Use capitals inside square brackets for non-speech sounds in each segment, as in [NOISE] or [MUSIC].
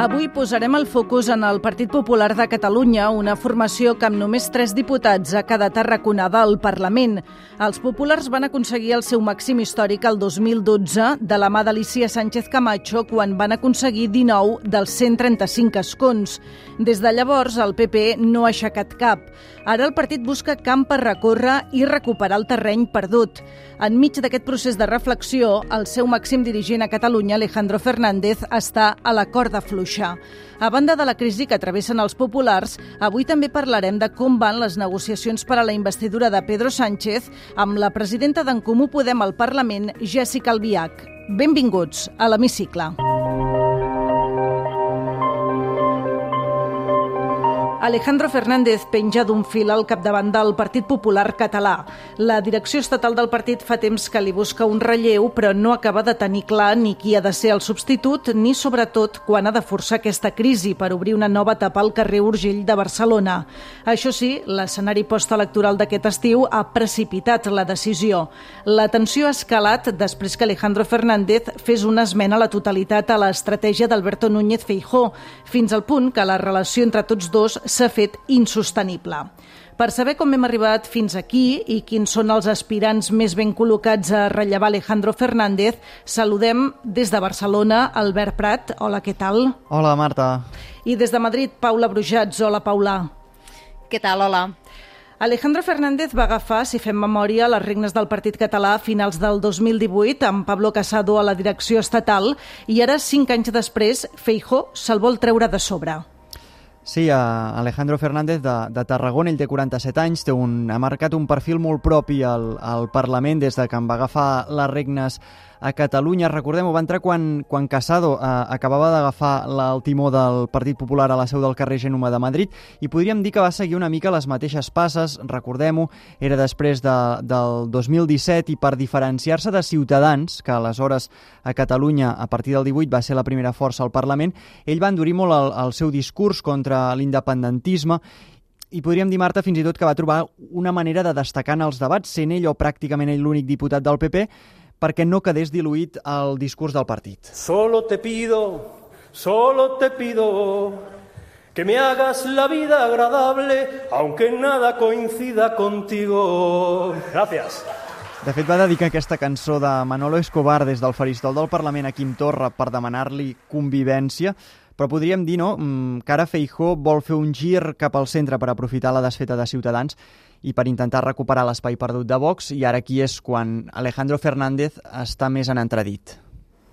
Avui posarem el focus en el Partit Popular de Catalunya, una formació que amb només tres diputats ha quedat arraconada al Parlament. Els populars van aconseguir el seu màxim històric el 2012 de la mà d'Alicia Sánchez Camacho quan van aconseguir 19 dels 135 escons. Des de llavors, el PP no ha aixecat cap. Ara el partit busca camp per recórrer i recuperar el terreny perdut. Enmig d'aquest procés de reflexió, el seu màxim dirigent a Catalunya, Alejandro Fernández, està a la corda fluixa fluixa. A banda de la crisi que travessen els populars, avui també parlarem de com van les negociacions per a la investidura de Pedro Sánchez amb la presidenta d'en Comú Podem al Parlament, Jessica Albiach. Benvinguts a l'Hemicicle. Alejandro Fernández penja d'un fil al capdavant del Partit Popular Català. La direcció estatal del partit fa temps que li busca un relleu, però no acaba de tenir clar ni qui ha de ser el substitut, ni sobretot quan ha de forçar aquesta crisi per obrir una nova etapa al carrer Urgell de Barcelona. Això sí, l'escenari postelectoral d'aquest estiu ha precipitat la decisió. La tensió ha escalat després que Alejandro Fernández fes una esmena a la totalitat a l'estratègia d'Alberto Núñez Feijó, fins al punt que la relació entre tots dos s'ha fet insostenible. Per saber com hem arribat fins aquí i quins són els aspirants més ben col·locats a rellevar Alejandro Fernández, saludem des de Barcelona Albert Prat. Hola, què tal? Hola, Marta. I des de Madrid, Paula Brujats. Hola, Paula. Què tal? Hola. Alejandro Fernández va agafar, si fem memòria, les regnes del Partit Català a finals del 2018 amb Pablo Casado a la direcció estatal i ara, cinc anys després, Feijó se'l vol treure de sobre. Sí, Alejandro Fernández de, de Tarragona, ell té 47 anys, té un, ha marcat un perfil molt propi al, al Parlament des de que em va agafar les regnes a Catalunya. Recordem-ho, va entrar quan, quan Casado eh, acabava d'agafar el timó del Partit Popular a la seu del carrer Genoma de Madrid i podríem dir que va seguir una mica les mateixes passes, recordem-ho, era després de, del 2017 i per diferenciar-se de Ciutadans, que aleshores a Catalunya a partir del 18 va ser la primera força al Parlament, ell va endurir molt el, el seu discurs contra l'independentisme i podríem dir, Marta, fins i tot que va trobar una manera de destacar en els debats, sent ell o pràcticament ell l'únic diputat del PP, perquè no quedés diluït el discurs del partit. Solo te pido, solo te pido que me hagas la vida agradable, aunque nada coincida contigo. Gracias. De fet, va dedicar aquesta cançó de Manolo Escobar des del faristol del Parlament a Quim Torra per demanar-li convivència, però podríem dir no, mm, que ara Feijó vol fer un gir cap al centre per aprofitar la desfeta de Ciutadans i per intentar recuperar l'espai perdut de Vox, i ara aquí és quan Alejandro Fernández està més en entredit.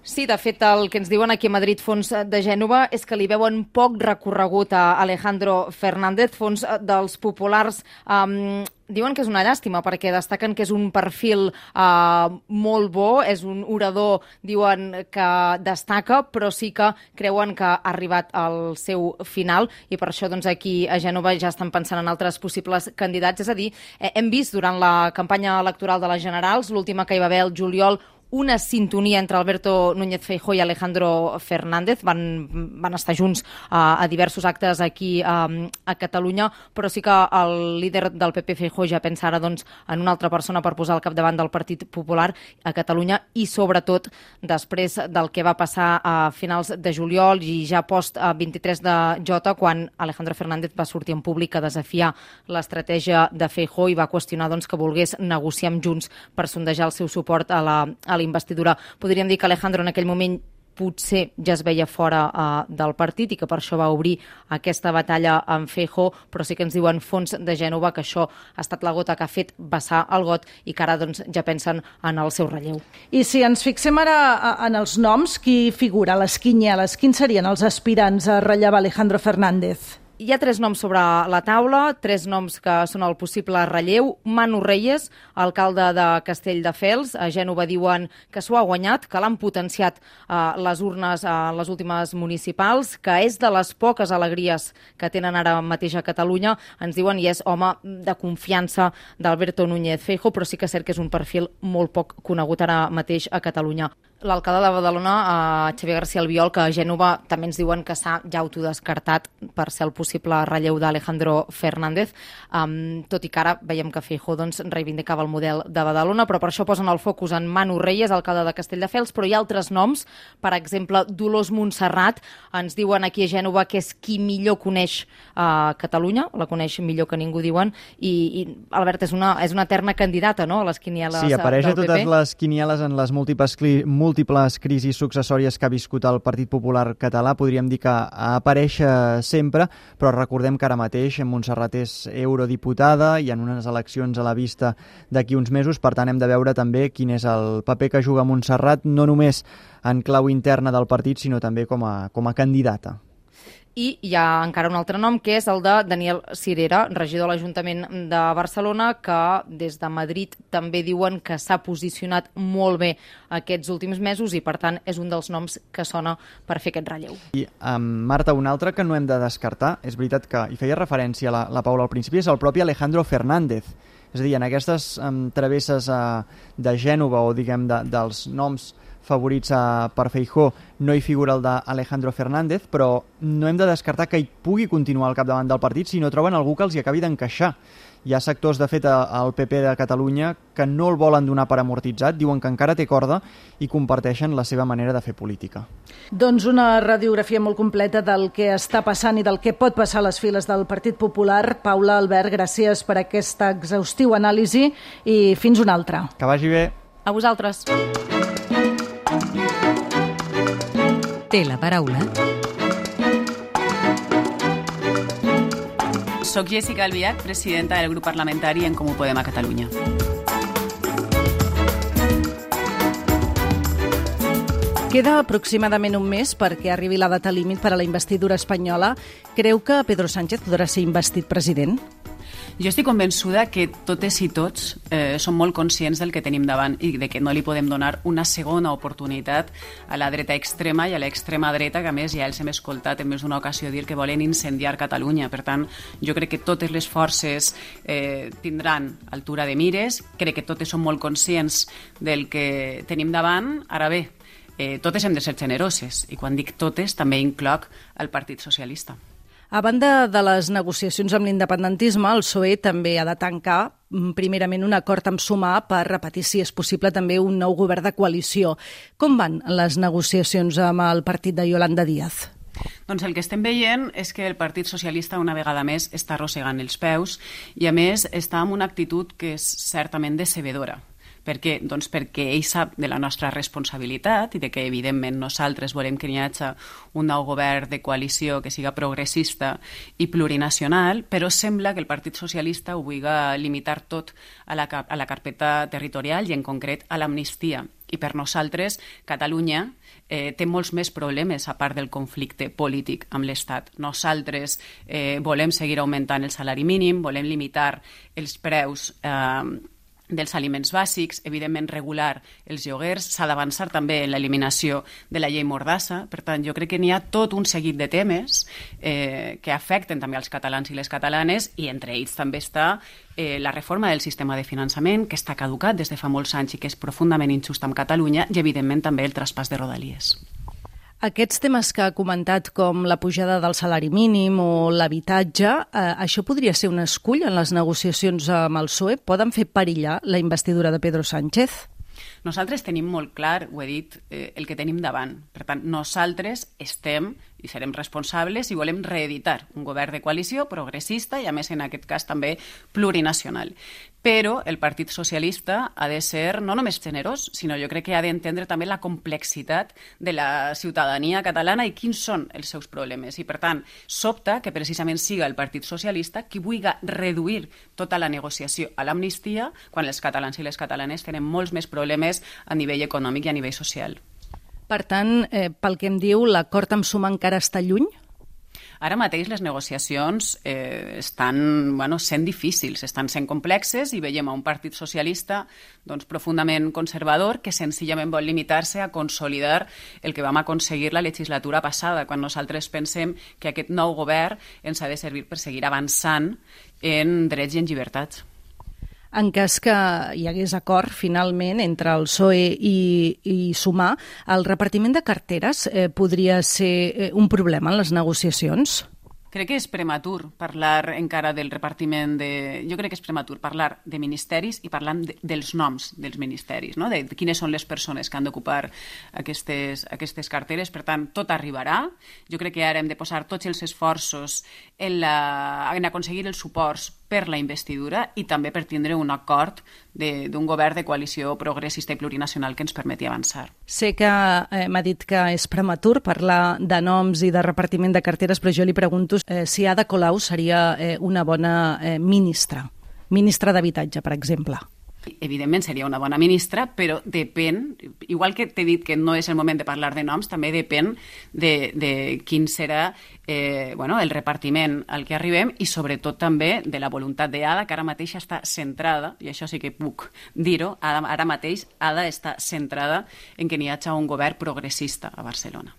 Sí, de fet, el que ens diuen aquí a Madrid Fons de Gènova és que li veuen poc recorregut a Alejandro Fernández, fons dels populars. Um, diuen que és una llàstima perquè destaquen que és un perfil uh, molt bo, és un orador, diuen que destaca, però sí que creuen que ha arribat al seu final i per això doncs, aquí a Gènova ja estan pensant en altres possibles candidats. És a dir, eh, hem vist durant la campanya electoral de les Generals, l'última que hi va haver el juliol, una sintonia entre Alberto Núñez Feijó i Alejandro Fernández. Van, van estar junts uh, a diversos actes aquí um, a Catalunya, però sí que el líder del PP Feijó ja pensa ara doncs, en una altra persona per posar al capdavant del Partit Popular a Catalunya i sobretot després del que va passar a finals de juliol i ja post 23 de Jota quan Alejandro Fernández va sortir en públic a desafiar l'estratègia de Feijó i va qüestionar doncs, que volgués negociar amb Junts per sondejar el seu suport a la, a la investidura. Podríem dir que Alejandro en aquell moment potser ja es veia fora uh, del partit i que per això va obrir aquesta batalla amb Fejo, però sí que ens diuen fons de Gènova que això ha estat la gota que ha fet vessar el got i que ara doncs, ja pensen en el seu relleu. I si ens fixem ara en els noms, qui figura a les quinyeles? Quins serien els aspirants a rellevar Alejandro Fernández? Hi ha tres noms sobre la taula, tres noms que són el possible relleu. Manu Reyes, alcalde de Castelldefels, a Gènova diuen que s'ho ha guanyat, que l'han potenciat eh, les urnes a eh, les últimes municipals, que és de les poques alegries que tenen ara mateix a Catalunya, ens diuen, i és home de confiança d'Alberto Núñez Feijo, però sí que és cert que és un perfil molt poc conegut ara mateix a Catalunya. L'alcalde de Badalona, eh, Xavier García Albiol, que a Gènova també ens diuen que s'ha ja autodescartat per ser el possible relleu d'Alejandro Fernández, um, tot i que ara veiem que Feijó doncs, reivindicava el model de Badalona, però per això posen el focus en Manu Reyes, alcalde de Castelldefels, però hi ha altres noms, per exemple, Dolors Montserrat, ens diuen aquí a Gènova que és qui millor coneix uh, Catalunya, la coneix millor que ningú, diuen, i, i Albert, és una, és una eterna candidata no, a les quinieles Sí, apareix a totes les quinieles en les múltiples, cli- múltiples crisis successòries que ha viscut el Partit Popular català. Podríem dir que apareix eh, sempre, però recordem que ara mateix Montserrat és eurodiputada i en unes eleccions a la vista d'aquí uns mesos, per tant hem de veure també quin és el paper que juga Montserrat, no només en clau interna del partit, sinó també com a, com a candidata. I hi ha encara un altre nom, que és el de Daniel Cirera, regidor de l'Ajuntament de Barcelona, que des de Madrid també diuen que s'ha posicionat molt bé aquests últims mesos i, per tant, és un dels noms que sona per fer aquest relleu. I, um, Marta, un altre que no hem de descartar, és veritat que hi feia referència la, la Paula al principi, és el propi Alejandro Fernández. És a dir, en aquestes um, travesses uh, de Gènova o, diguem, de, dels noms favorits uh, per Feijó, no hi figura el d'Alejandro Fernández, però no hem de descartar que hi pugui continuar al capdavant del partit si no troben algú que els hi acabi d'encaixar. Hi ha sectors, de fet, a- al PP de Catalunya que no el volen donar per amortitzat, diuen que encara té corda i comparteixen la seva manera de fer política. Doncs una radiografia molt completa del que està passant i del que pot passar a les files del Partit Popular. Paula, Albert, gràcies per aquesta exhaustiu anàlisi i fins una altra. Que vagi bé. A vosaltres. Té la paraula Soc Jessica Albiach, presidenta del grup parlamentari En Comú Podem a Catalunya. Queda aproximadament un mes perquè arribi la data límit per a la investidura espanyola. Creu que Pedro Sánchez podrà ser investit president? Jo estic convençuda que totes i tots eh, som molt conscients del que tenim davant i de que no li podem donar una segona oportunitat a la dreta extrema i a l'extrema dreta, que a més ja els hem escoltat en més d'una ocasió dir que volen incendiar Catalunya. Per tant, jo crec que totes les forces eh, tindran altura de mires, crec que totes som molt conscients del que tenim davant. Ara bé, eh, totes hem de ser generoses i quan dic totes també incloc el Partit Socialista. A banda de les negociacions amb l'independentisme, el PSOE també ha de tancar mm, primerament un acord amb Sumar per repetir, si és possible, també un nou govern de coalició. Com van les negociacions amb el partit de Yolanda Díaz? Doncs el que estem veient és que el Partit Socialista una vegada més està arrossegant els peus i a més està amb una actitud que és certament decebedora. Per què? Doncs perquè ell sap de la nostra responsabilitat i de que, evidentment, nosaltres volem que hi hagi un nou govern de coalició que siga progressista i plurinacional, però sembla que el Partit Socialista ho vulgui limitar tot a la, a la carpeta territorial i, en concret, a l'amnistia. I per nosaltres, Catalunya eh, té molts més problemes a part del conflicte polític amb l'Estat. Nosaltres eh, volem seguir augmentant el salari mínim, volem limitar els preus eh, dels aliments bàsics, evidentment regular els lloguers, s'ha d'avançar també en l'eliminació de la llei Mordassa, per tant jo crec que n'hi ha tot un seguit de temes eh, que afecten també als catalans i les catalanes i entre ells també està eh, la reforma del sistema de finançament que està caducat des de fa molts anys i que és profundament injust amb Catalunya i evidentment també el traspàs de Rodalies. Aquests temes que ha comentat, com la pujada del salari mínim o l'habitatge, eh, això podria ser un escull en les negociacions amb el PSOE? Poden fer perillar la investidura de Pedro Sánchez? Nosaltres tenim molt clar, ho he dit, eh, el que tenim davant. Per tant, nosaltres estem i serem responsables i volem reeditar un govern de coalició progressista i, a més, en aquest cas també plurinacional. Però el Partit Socialista ha de ser no només generós, sinó jo crec que ha d'entendre també la complexitat de la ciutadania catalana i quins són els seus problemes. I, per tant, sobta que precisament siga el Partit Socialista qui vulgui reduir tota la negociació a l'amnistia quan els catalans i les catalanes tenen molts més problemes a nivell econòmic i a nivell social. Per tant, eh, pel que em diu, l'acord amb Suma encara està lluny? Ara mateix les negociacions eh, estan bueno, sent difícils, estan sent complexes i veiem a un partit socialista doncs, profundament conservador que senzillament vol limitar-se a consolidar el que vam aconseguir la legislatura passada, quan nosaltres pensem que aquest nou govern ens ha de servir per seguir avançant en drets i en llibertats. En cas que hi hagués acord, finalment, entre el PSOE i, i Sumar, el repartiment de carteres eh, podria ser eh, un problema en les negociacions? Crec que és prematur parlar encara del repartiment de... Jo crec que és prematur parlar de ministeris i parlar de, dels noms dels ministeris, no? de, de quines són les persones que han d'ocupar aquestes, aquestes carteres. Per tant, tot arribarà. Jo crec que ara hem de posar tots els esforços en, la, en aconseguir els suports per la investidura i també per tindre un acord d'un govern de coalició progressista i plurinacional que ens permeti avançar. Sé que eh, m'ha dit que és prematur parlar de noms i de repartiment de carteres, però jo li pregunto eh, si Ada Colau seria eh, una bona eh, ministra, ministra d'Habitatge, per exemple evidentment seria una bona ministra, però depèn, igual que t'he dit que no és el moment de parlar de noms, també depèn de, de quin serà eh, bueno, el repartiment al que arribem i sobretot també de la voluntat d'Ada, que ara mateix està centrada, i això sí que puc dir-ho, ara, ara mateix Ada està centrada en que n'hi hagi un govern progressista a Barcelona.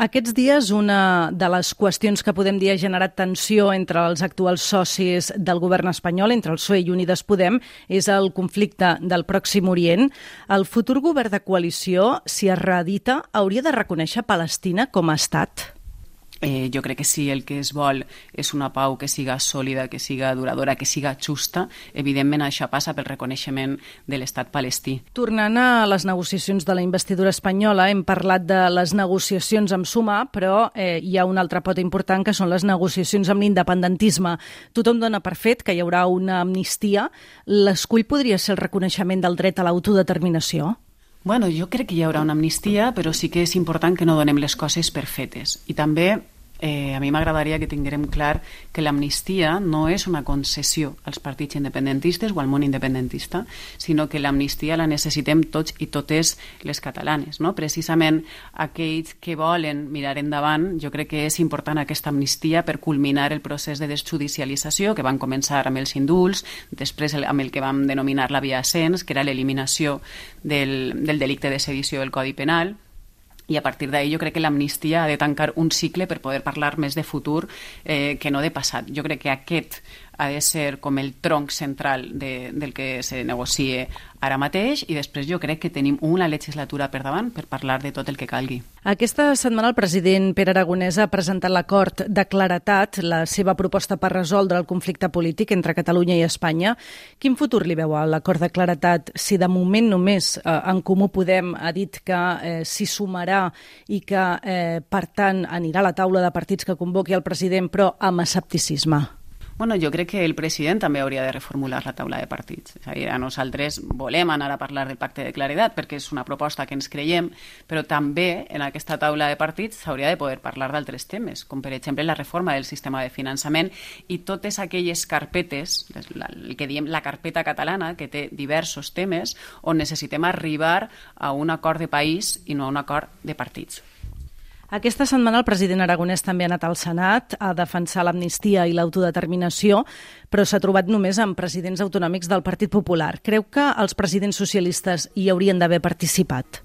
Aquests dies una de les qüestions que podem dir ha generat tensió entre els actuals socis del govern espanyol, entre el PSOE i Unides Podem, és el conflicte del Pròxim Orient. El futur govern de coalició, si es reedita, hauria de reconèixer Palestina com a estat? Eh, jo crec que si el que es vol és una pau que siga sòlida, que siga duradora, que siga justa, evidentment això passa pel reconeixement de l'estat palestí. Tornant a les negociacions de la investidura espanyola, hem parlat de les negociacions amb Suma, però eh, hi ha un altre pot important que són les negociacions amb l'independentisme. Tothom dona per fet que hi haurà una amnistia. L'escull podria ser el reconeixement del dret a l'autodeterminació? Bueno, jo crec que hi haurà una amnistia, però sí que és important que no donem les coses per fetes. I també eh, a mi m'agradaria que tinguérem clar que l'amnistia no és una concessió als partits independentistes o al món independentista, sinó que l'amnistia la necessitem tots i totes les catalanes. No? Precisament aquells que volen mirar endavant, jo crec que és important aquesta amnistia per culminar el procés de desjudicialització que van començar amb els indults, després amb el que vam denominar la via ascens, que era l'eliminació del, del delicte de sedició del Codi Penal, i a partir d'ahir jo crec que l'amnistia ha de tancar un cicle per poder parlar més de futur eh, que no de passat. Jo crec que aquest ha de ser com el tronc central de, del que se negocie ara mateix i després jo crec que tenim una legislatura per davant per parlar de tot el que calgui. Aquesta setmana el president Pere Aragonès ha presentat l'acord de claretat, la seva proposta per resoldre el conflicte polític entre Catalunya i Espanya. Quin futur li veu a l'acord de claretat si de moment només eh, en Comú Podem ha dit que eh, s'hi sumarà i que, eh, per tant, anirà a la taula de partits que convoqui el president, però amb escepticisme? Bueno, jo crec que el president també hauria de reformular la taula de partits. És a dir, a nosaltres volem anar a parlar del pacte de claredat perquè és una proposta que ens creiem, però també en aquesta taula de partits s'hauria de poder parlar d'altres temes, com per exemple la reforma del sistema de finançament i totes aquelles carpetes, el que diem la carpeta catalana, que té diversos temes on necessitem arribar a un acord de país i no a un acord de partits. Aquesta setmana el president Aragonès també ha anat al Senat a defensar l'amnistia i l'autodeterminació, però s'ha trobat només amb presidents autonòmics del Partit Popular. Creu que els presidents socialistes hi haurien d'haver participat?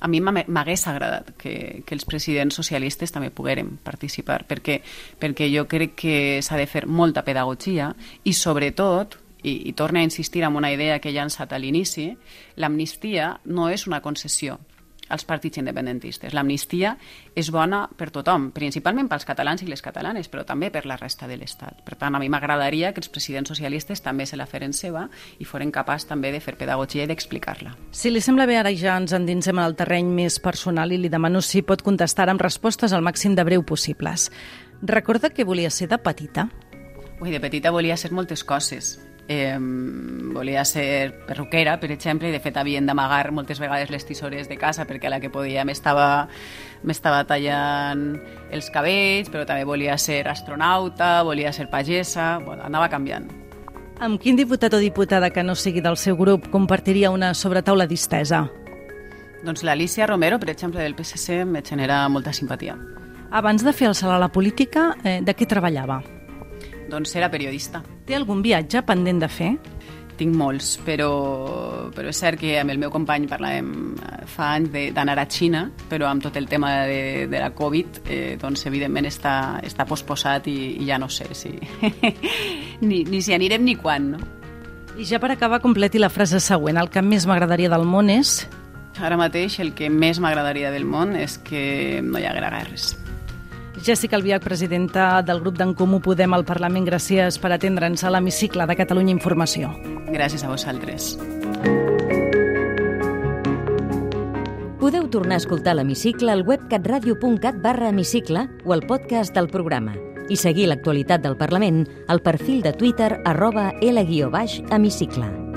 a mi m'hagués agradat que, que els presidents socialistes també poguérem participar, perquè, perquè jo crec que s'ha de fer molta pedagogia i, sobretot, i, i torna a insistir en una idea que he llançat a l'inici, l'amnistia no és una concessió, als partits independentistes. L'amnistia és bona per tothom, principalment pels catalans i les catalanes, però també per la resta de l'Estat. Per tant, a mi m'agradaria que els presidents socialistes també se la feren seva i foren capaç també de fer pedagogia i d'explicar-la. Si li sembla bé, ara ja ens endinsem en el terreny més personal i li demano si pot contestar amb respostes al màxim de breu possibles. Recorda que volia ser de petita? Ui, de petita volia ser moltes coses eh, volia ser perruquera, per exemple, i de fet havien d'amagar moltes vegades les tisores de casa perquè a la que podia m'estava m'estava tallant els cabells, però també volia ser astronauta, volia ser pagesa, bueno, anava canviant. Amb quin diputat o diputada que no sigui del seu grup compartiria una sobretaula distesa? Doncs l'Alicia Romero, per exemple, del PSC, me genera molta simpatia. Abans de fer el salt a la política, eh, de què treballava? Doncs era periodista. Té algun viatge pendent de fer? Tinc molts, però, però és cert que amb el meu company parlàvem eh, fa anys d'anar a Xina, però amb tot el tema de, de la Covid, eh, doncs evidentment està, està posposat i, i ja no sé si [LAUGHS] ni, ni si anirem ni quan, no? I ja per acabar, completi la frase següent. El que més m'agradaria del món és... Ara mateix el que més m'agradaria del món és que no hi haguera guerres. Jessica Albiach, presidenta del grup d'en Comú Podem al Parlament, gràcies per atendre'ns a l'hemicicle de Catalunya Informació. Gràcies a vosaltres. Podeu tornar a escoltar l'hemicicle al web catradio.cat barra hemicicle o al podcast del programa i seguir l'actualitat del Parlament al perfil de Twitter arroba L-hemicicle.